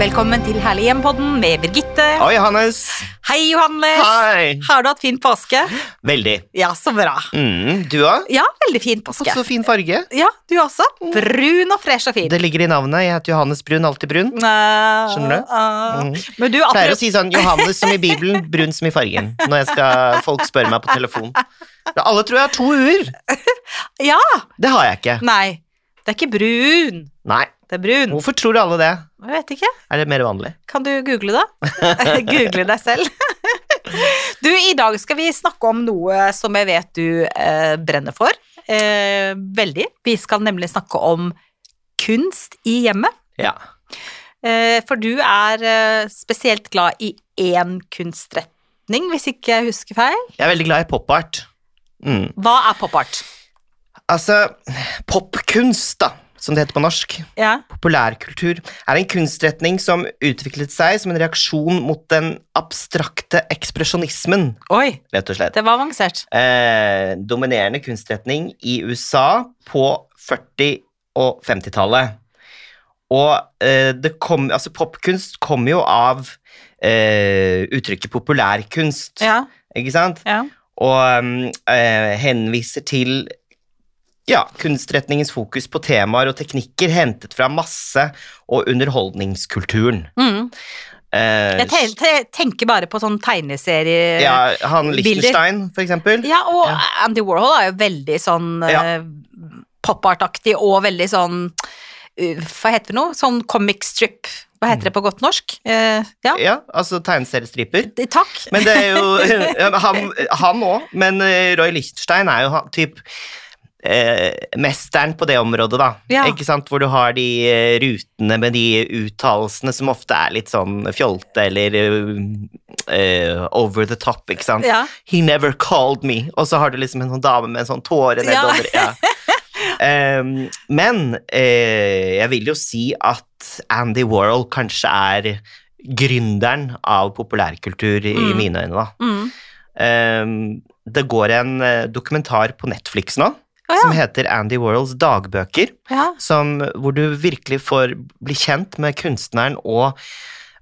Velkommen til Herlig hjem-podden med Birgitte. Oi, Johannes. Hei, Johannes. Hei. Har du hatt fin påske? Veldig. Ja, så bra. Mm, du òg? Ja, veldig fin påske. Også fin farge. Ja, du også. Brun og fresh og fin. Det ligger i navnet. Jeg heter Johannes Brun, alltid brun. Skjønner du? du? Men du, Pleier å si sånn Johannes som i Bibelen, brun som i fargen. Når jeg skal, folk spør meg på telefon. Alle tror jeg har to u-er. Ja! Det har jeg ikke. Nei, det er ikke brun. Nei. Det er brun. Hvorfor tror alle det? Jeg vet ikke. Er det mer vanlig? Kan du google det? google deg selv. du, i dag skal vi snakke om noe som jeg vet du eh, brenner for. Eh, veldig. Vi skal nemlig snakke om kunst i hjemmet. Ja. Eh, for du er eh, spesielt glad i én kunstretning, hvis ikke jeg husker feil. Jeg er veldig glad i popart. Mm. Hva er pop art? Altså, popkunst, da, som det heter på norsk, Ja. populærkultur, er en kunstretning som utviklet seg som en reaksjon mot den abstrakte ekspresjonismen, Oi, rett og slett. det var avansert. eh, dominerende kunstretning i USA på 40- og 50-tallet. Og eh, det kom, altså popkunst kommer jo av eh, uttrykket populærkunst, Ja, ikke sant? ja. Og mm, eh, henviser til ja, kunstretningens fokus på temaer og teknikker hentet fra masse- og underholdningskulturen. Mm. Eh, Jeg te te tenker bare på sånn tegneseriebilder. ja, han. Lichtenstein, for eksempel. Ja, og Ja. Andy Warhol er jo veldig sånn Ja. eh, pop-art-aktig og veldig sånn uh, Hva heter det nå? Sånn comic strip. Hva heter det på godt norsk? Eh, ja, Ja, altså tegneseriestriper. d- takk. Men det er jo Han han òg, men eh, Roy Lichtenstein er jo typ eh, mesteren på det området, da. Ja. Ikke sant? Hvor du har de eh, rutene med de uttalelsene som ofte er litt sånn fjolte eller eh, eh, over the top, ikke sant. Ja. He never called me. Og så har du liksom en sånn dame med en sånn tåre nedover. Ja. Em, men eh, jeg vil jo si at Andy Warhol kanskje er gründeren av populærkultur i Mm. mine øyne, da. Mm. Em, det går en dokumentar på Netflix nå Å, som heter Andy Warhols dagbøker, ja. som, hvor du virkelig får bli kjent med kunstneren og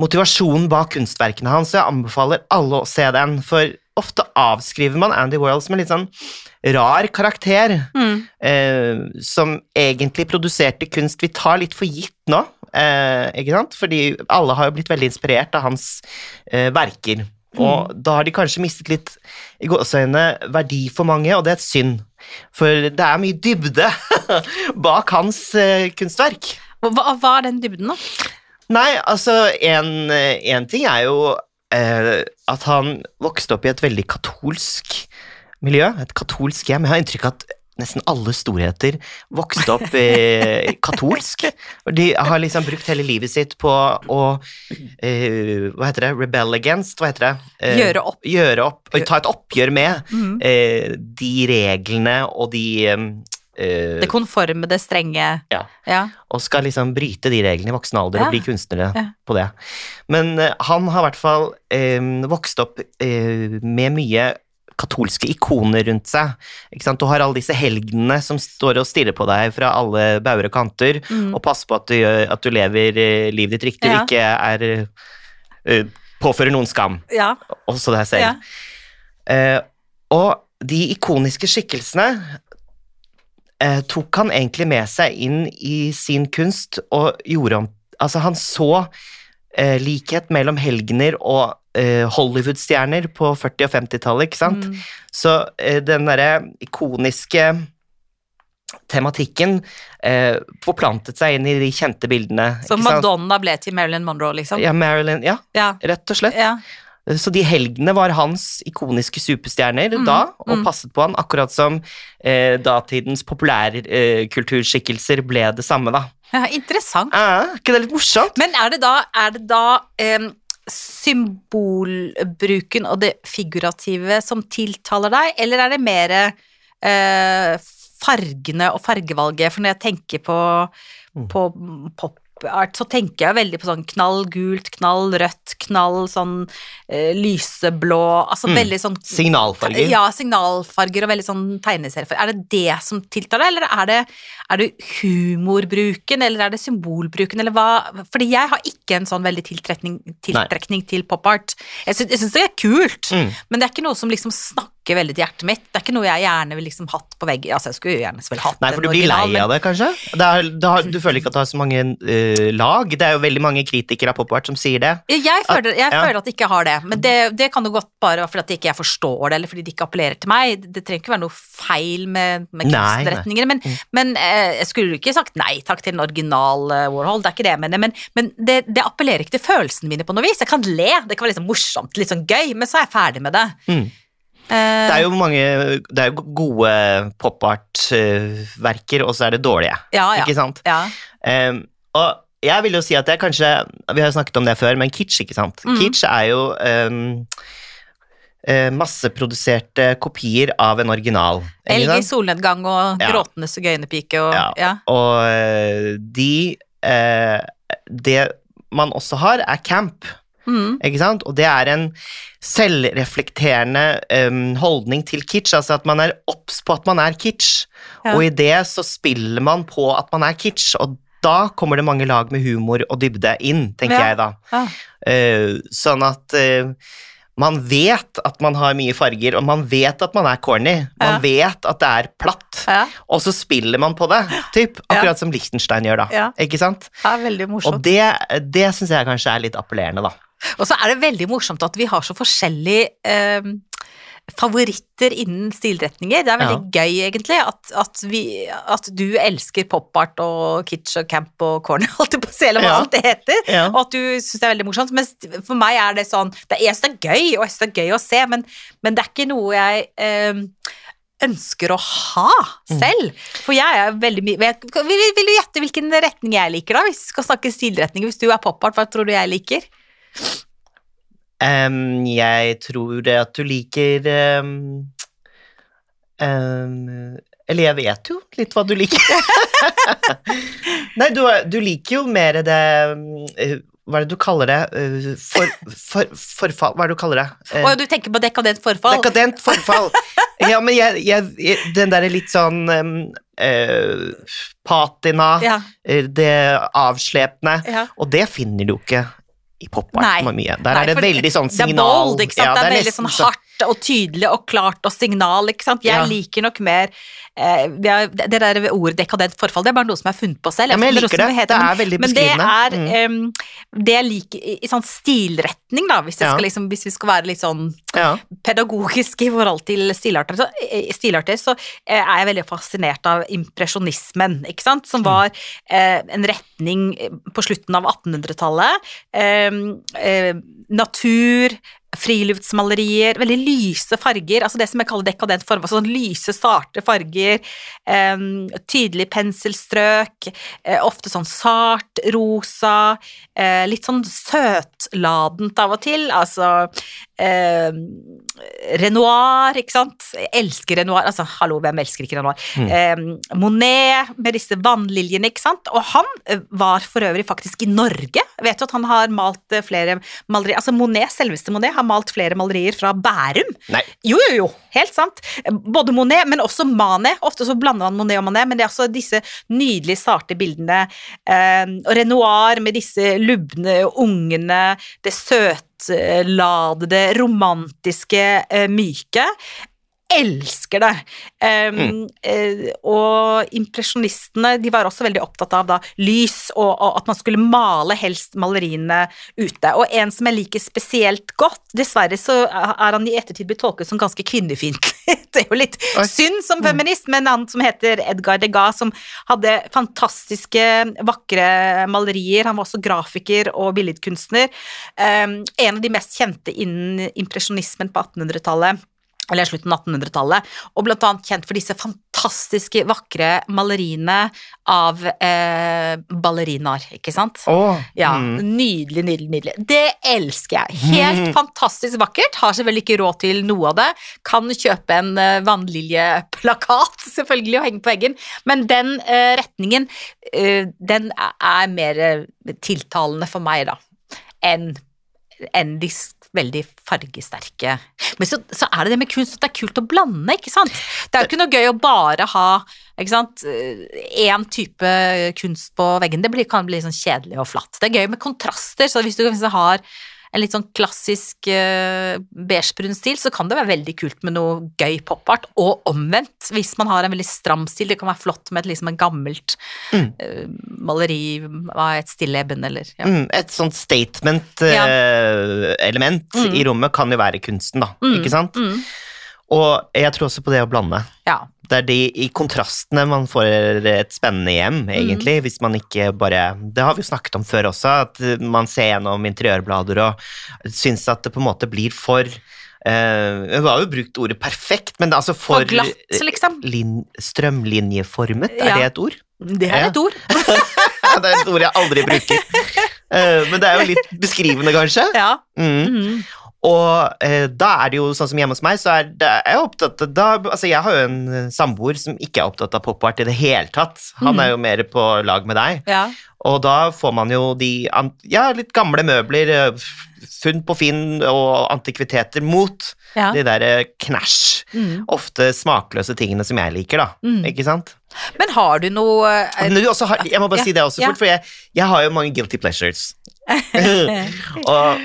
motivasjonen bak kunstverkene hans. Jeg anbefaler alle å se den, for ofte avskriver man Andy Warhol som en litt sånn rar karakter, Mm. eh, som egentlig produserte kunst vi tar litt for gitt nå, eh, ikke sant? Fordi alle har jo blitt veldig inspirert av hans eh, verker. Og da har de kanskje mistet litt i gåseøynene verdi for mange, og det er et synd. For det er mye dybde bak hans eh, kunstverk. Hva, hva er den dybden, da? Nei, altså, en, en ting er jo eh, at han vokste opp i et veldig katolsk miljø, et katolsk hjem. Jeg har inntrykk av at nesten alle storheter vokste opp eh, katolsk. De har liksom brukt hele livet sitt på å eh, Hva heter det? Rebel against? Hva heter det? Eh, Gjøre opp. Gjøre opp, og ta et oppgjør med Mm. eh, de reglene og de eh, Det konforme, det strenge Ja Ja. og skal liksom bryte de reglene i voksen alder Ja. og bli kunstnere Ja. på det. Men eh, han har i hvert fall eh, vokst opp eh, med mye katolske ikoner rundt seg. Du har alle disse helgenene som står og stirrer på deg fra alle bauger og kanter, Mm. og passer på at du, at du lever eh, livet ditt riktig Ja. og ikke er eh, påfører noen skam, ja. også deg selv. ja. Uh, og de ikoniske skikkelsene uh, tok han egentlig med seg inn i sin kunst og gjorde om Altså, han så uh, likhet mellom helgener og eh, Hollywood-stjerner på 40- og 50-tallet, ikke sant? Mm. Så eh, den derre ikoniske tematikken eh, forplantet seg inn i de kjente bildene. Så? Madonna ble til Marilyn Monroe, liksom? Ja, Marilyn Ja, Ja. rett og slett. ja. Så de helgene var hans ikoniske superstjerner da, og mm. passet på han, akkurat som eh, datidens populærkulturskikkelser ble det samme, da. ja interessant. Er ikke det litt morsomt? Men er det da, er det da em, symbolbruken og det figurative som tiltaler deg, eller er det mer eh, fargene og fargevalget? For når jeg tenker på, Mm. på pop art, så tenker jeg veldig på sånn knall gult, knall rødt, knall sånn eh, lyseblå Altså Mm. veldig sånn Signalfarger. Ja, signalfarger og veldig sånn tegneseriefarger. Er det det som tiltar deg, eller er det, er det humorbruken, eller er det symbolbruken, eller hva? Fordi jeg har ikke en sånn veldig tiltrekning, tiltrekning til pop art. Jeg syns, jeg syns det er kult, Mm. men det er ikke noe som liksom snakker veldig til hjertet mitt. Det er ikke noe jeg gjerne vil liksom hatt på veggen. Altså, jeg skulle jo gjerne hatt Nei, for du blir lei av det, kanskje? Det er, det har, du føler ikke at det har så mange uh, lag? Det er jo veldig mange kritikere av popart som sier det. Jeg føler, jeg ja. føler at de ikke har det, men det, det kan jo godt bare være fordi at ikke jeg forstår det, eller fordi det ikke appellerer til meg. Det, trenger ikke være noe feil med, med kunstretninger, men, men uh, jeg skulle jo ikke sagt nei takk til en original uh, Warhol, det er ikke det jeg mener, men, men det, det appellerer ikke til følelsene mine på noe vis. Jeg kan le, det kan være sånn morsomt, litt sånn gøy, men så er jeg ferdig med det. Mm. Eh, Det er jo mange Det er jo gode pop art-verker, og så er det dårlige. ja, ja, Ikke sant? ja. Um, og jeg vil jo si at det er kanskje Vi har jo snakket om det før, men kitsch, ikke sant? Mm. Kitsch er jo um, eh, masseproduserte kopier av en original. Elg i solnedgang og gråtende sigøynerpike og Ja. ja. Og eh, de eh, Det man også har, er camp. Mm. Ikke sant? Og det er en selvreflekterende um, holdning til kitsch, altså at man er obs på at man er kitsch, Ja. og i det så spiller man på at man er kitsch, og da kommer det mange lag med humor og dybde inn, tenker Ja. jeg da. Ja. Uh, sånn at uh, man vet at man har mye farger, og man vet at man er corny. Man Ja. vet at det er platt, Ja. og så spiller man på det, typ. Ja. Akkurat som Liechtenstein gjør, da. Ja. Ikke sant? Det er veldig morsomt. Og det, det syns jeg kanskje er litt appellerende, da. Og så er det veldig morsomt at vi har så forskjellige eh, favoritter innen stilretninger. Det er veldig gøy, egentlig, at, at, vi, at du elsker pop-art og kitsch og camp og corny, holdt jeg på å si, eller hva Ja. alt det heter. Ja. Og at du syns det er veldig morsomt. Mens for meg er det sånn det, Jeg syns det er gøy, og jeg syns det er gøy å se, men, men det er ikke noe jeg eh, ønsker å ha Mm. selv. For jeg er veldig mye vil vil du gjette hvilken retning jeg liker, da? Hvis vi skal snakke stilretninger. Hvis du er pop-art, hva tror du jeg liker? Em, jeg tror det at du liker um, um, Eller jeg vet jo litt hva du liker. Nei, du, du liker jo mer det Hva er det du kaller det? Eh, For, for, forfall Hva er det du kaller det? Å, du tenker på dekadent forfall? Dekadent forfall. Ja, men jeg, jeg, Den derre litt sånn eh, patina, Ja, eh, det avslepne ja. Og det finner du ikke i pop-art mye. Der Nei, er det veldig sånn signal... Det er bold, ikke sant? Ja, det er veldig nesten sånn hardt og tydelig og klart og signal, ikke sant? Jeg Ja. liker nok mer eh, har- Det der ordet dekadent forfall, det er bare noe som jeg har funnet på selv. Ja, men jeg liker det. Det, heter, Det er veldig men det er Mm. um, det jeg liker i, i sånn stilretning, da, hvis, Ja. liksom, hvis vi skal være litt sånn pedagogisk i forhold til stilarter, så, stilarter, så eh, er jeg veldig fascinert av impresjonismen, ikke sant? Som var eh, en retning på slutten av 1800-tallet. Eh, eh, natur, friluftsmalerier, veldig lyse farger, altså det som jeg kaller dekadent form, altså sånn lyse, sarte farger, um, tydelig penselstrøk, uh, ofte sånn sart, rosa, uh, litt sånn søtladent av og til, altså eh, Renoir, ikke sant? Jeg elsker Renoir, altså hallo, hvem elsker ikke Renoir? Mm. Eh, Monet med disse vannliljene, ikke sant? Og han eh, var for øvrig faktisk i Norge. Jeg vet du at han har malt eh, flere malerier, altså Monet, selveste Monet, har malt flere malerier fra Bærum. Nei. Jo, jo, jo, helt sant. Både Monet, men også Manet. Ofte så blander han Monet og Manet, men det er altså disse nydelige, sarte bildene. Eh, og Renoir med disse lubne ungene, det søtladede, romantiske, eh, myke. Elsker det. Um, eh, og impresjonistene de var også veldig opptatt av da, lys, og, og at man skulle male helst maleriene ute. Og en som jeg liker spesielt godt, dessverre så er han i ettertid blitt tolket som ganske kvinnefiendtlig. Det er jo litt Oi. synd som feminist, men han som heter Edgar Degas, som hadde fantastiske, vakre malerier. Han var også grafiker og billedkunstner. Um, en av de mest kjente innen impresjonismen på 1800-tallet eller slutten av 1800-tallet, og blant annet kjent for disse fantastiske vakre maleriene av eh, ballerinaer, ikke sant? Oh, Ja, mm. nydelig, nydelig, nydelig. Det elsker jeg. Helt fantastisk vakkert. Har selvfølgelig ikke råd til noe av det. Kan kjøpe en eh, vannliljeplakat, selvfølgelig, og henge på veggen. Men den eh, retningen, eh, den er, er mer eh, tiltalende for meg, da, enn enn de veldig fargesterke. Men så, så er det det med kunst at det er kult å blande, ikke sant? Det er jo ikke noe gøy å bare ha ikke sant, én type kunst på veggen. Det blir, kan bli sånn kjedelig og flatt. Det er gøy med kontraster, så hvis du hvis du har en litt sånn klassisk uh, beigebrun stil, så kan det være veldig kult med noe gøy popart, og omvendt. Hvis man har en veldig stram stil, det kan være flott med et, liksom en gammelt Mm. uh, maleri av et stilleben, eller ja. Mm, et sånt statement-element Mm. i rommet kan jo være kunsten, da. Mm, Ikke sant? Mm. Og jeg tror også på det å blande. Ja. Det er de i kontrastene man får et spennende hjem, Mm. egentlig, hvis man ikke bare Det har vi jo snakket om før også, at man ser gjennom interiørblader og syns at det på en måte blir for Vi har jo brukt ordet perfekt, men det er altså for, For glatt, liksom. lin, strømlinjeformet, er Ja. det et ord? Det er Ja. et ord. det er et ord jeg aldri bruker. Uh, men det er jo litt beskrivende, kanskje. Ja. Mm. Mm. Og eh, da er det jo sånn som hjemme hos meg, så er det, jeg er opptatt da, Altså, jeg har jo en eh, samboer som ikke er opptatt av popart i det hele tatt. Han er jo mer på lag med deg. Ja. Og da får man jo de ja, litt gamle møbler, eh, funn på Finn og antikviteter mot ja. de der eh, knæsj, Mm. ofte smakløse tingene som jeg liker, da. Mm. Ikke sant? Men har du noe Men du har, jeg må bare si det også fort, for jeg, jeg har jo mange guilty pleasures. og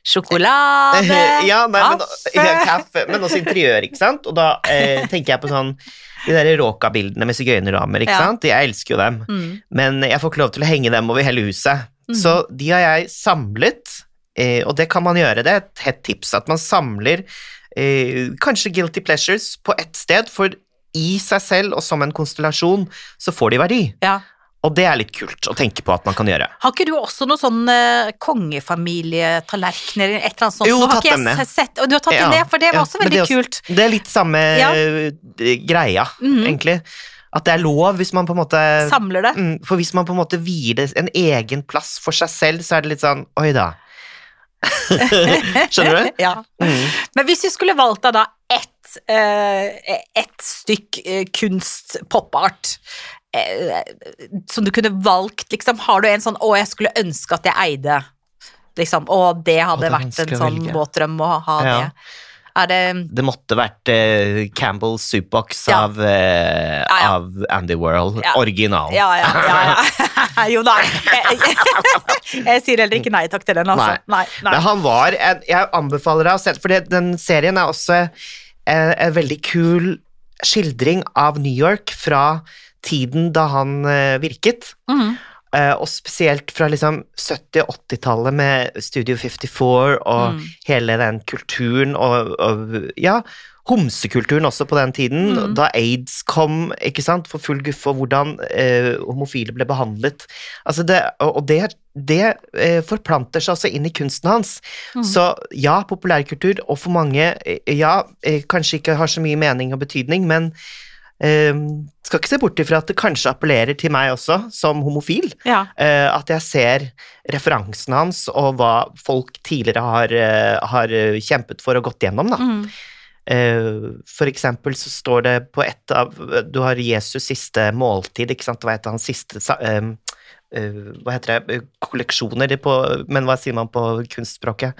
Sjokolade, ja, nei, men, kaffe ja, kaffe, men også interiør, ikke sant? Og da eh, tenker jeg på sånn de der råka-bildene med sigøynerdamer, ikke Ja. sant? Jeg elsker jo dem, mm. men jeg får ikke lov til å henge dem over hele huset. Mm. Så de har jeg samlet, eh, og det kan man gjøre, det er et hett tips, at man samler eh, kanskje guilty pleasures på ett sted, for i seg selv og som en konstellasjon så får de verdi. Ja. Og det er litt kult å tenke på at man kan gjøre. Har ikke du også noen sånne kongefamilietallerkener eller et eller annet sånt? Jo, tatt dem ned. sett, og du har tatt Ja, dem ned, for det var ja, også veldig det også- kult. Det er litt samme Ja. eh, greia, Mhm. egentlig. At det er lov hvis man på en måte Samler det. mm, For hvis man på en måte vier det en egen plass for seg selv, så er det litt sånn Oi da. Skjønner du? Ja. Mm. Men hvis vi skulle valgt deg da ett, eh, ett stykk eh, kunst, popart, som du kunne valgt, liksom, har du en sånn 'Å, jeg skulle ønske at jeg eide', liksom, og det hadde Å, det vært en sånn velge. våt drøm å ha Ja. det? Det Det måtte vært uh, Campbell's Soupbox Ja. av, uh, Ja, av Andy World. Original. Ja, ja, ja. ja. jo nei. Jeg, jeg, jeg sier heller ikke nei takk til den, altså. Nei. nei. Men han var en, Jeg anbefaler deg å se For den serien er også en, en veldig kul skildring av New York fra tiden da han eh, virket. Mm. Og spesielt fra liksom 70- og 80-tallet med Studio 54 og Mm. hele den kulturen og, og ja, homsekulturen også på den tiden, Mm. da aids kom, ikke sant, for full guffe, og hvordan eh, homofile ble behandlet. Altså det, og det, det eh, forplanter seg også inn i kunsten hans. Mm. Så ja, populærkultur, og for mange, eh, ja, eh, kanskje ikke har så mye mening og betydning, men skal ikke se bort ifra at det kanskje appellerer til meg også, som homofil. Ja. Eh, at jeg ser referansen hans og hva folk tidligere har, eh, har kjempet for og gått gjennom. Da. Mm. Eh, for eksempel så står det på et av Du har Jesus siste måltid, ikke sant? Hva heter hans siste sa- eh, eh, Hva heter det? Eh, Kolleksjoner på Men hva sier man på kunstspråket?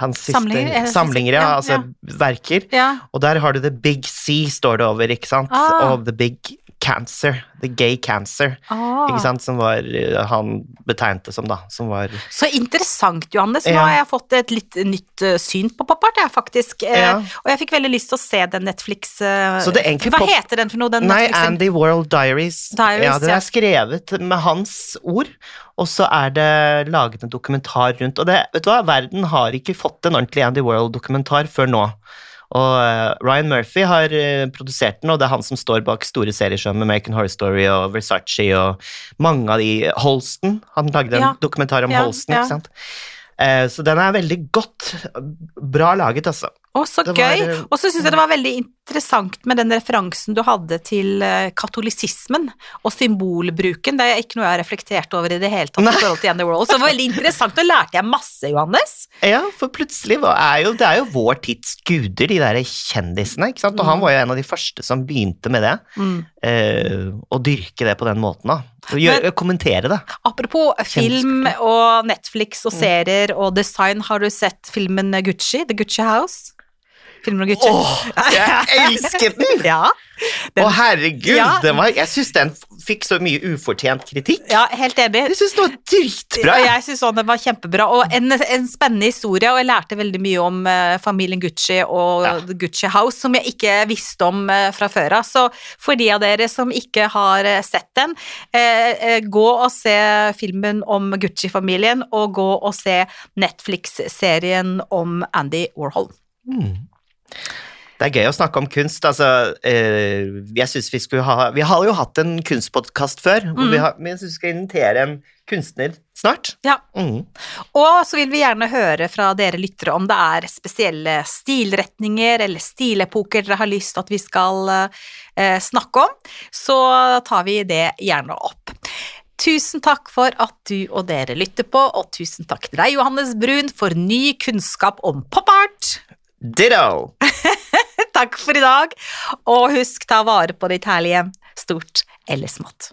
Hans siste Samlinger, er Samlinger, ja. ja, Altså verker. ja. Og der har du The Big C, står det over, ikke sant? Ah. Og The Big Cancer. The Gay Cancer. Ah. Ikke sant? Som var eh, han betegnte som, da. Som var Så interessant, Johannes. Nå Ja. har jeg fått et litt nytt eh, syn på popart, jeg, faktisk. Eh, Ja. Og jeg fikk veldig lyst til å se den Netflix Så det Hva heter den for noe? Den Nei, Netflixen? Andy World Diaries. Diaries, ja, den er skrevet med hans ord, og så er det laget en dokumentar rundt. Og det, vet du hva, verden har ikke fått en ordentlig Andy World-dokumentar før nå. Og eh, Ryan Murphy har eh, produsert den, og det er han som står bak store serier som American Horror Story og Versace og mange av de Holsten. Han lagde en Ja. dokumentar om Ja, Holsten, ikke sant. Eh, så den er veldig godt, bra laget, altså. Å, så gøy! Og så syns jeg det var veldig in- interessant med den referansen du hadde til eh, katolisismen og symbolbruken. Det er ikke noe jeg har reflektert over i det hele tatt. I forhold til of World. Så det var veldig interessant. Nå lærte jeg masse, Johannes. Ja, for plutselig var, er jo, det er jo vår tids guder, de der kjendisene. ikke sant? Og han Mm. var jo en av de første som begynte med det. Eh, å dyrke det på den måten, da. Gjør, Men, kommentere det. Apropos film og Netflix og Mm. serier og design, har du sett filmen Gucci? The Gucci House? Filmen om Gucci? Åh, jeg elsket den! Ja. Å, herregud! Ja. Den var, jeg syns den fikk så mye ufortjent kritikk. ja, helt enig. Jeg syns den var dritbra! Jeg synes den var kjempebra, og en, en spennende historie, og jeg lærte veldig mye om uh, familien Gucci og Ja. Gucci House, som jeg ikke visste om uh, fra før av. Så for de av dere som ikke har uh, sett den, gå og se filmen om Gucci-familien, og gå og se Netflix-serien om Andy Warhol. Mm. Det er gøy å snakke om kunst. Altså, eh, jeg synes vi skulle ha Vi har jo hatt en kunstpodkast før, Mm. vi har, men jeg syns vi skal invitere en kunstner snart. Ja. Mm. Og så vil vi gjerne høre fra dere lyttere om det er spesielle stilretninger eller stilepoker dere har lyst at vi skal eh, snakke om, så tar vi det gjerne opp. Tusen takk for at du og dere lytter på, og tusen takk til deg, Johannes Brun, for ny kunnskap om pop art. Ditto! Takk for i dag, og husk ta vare på ditt herlige hjem, stort eller smått.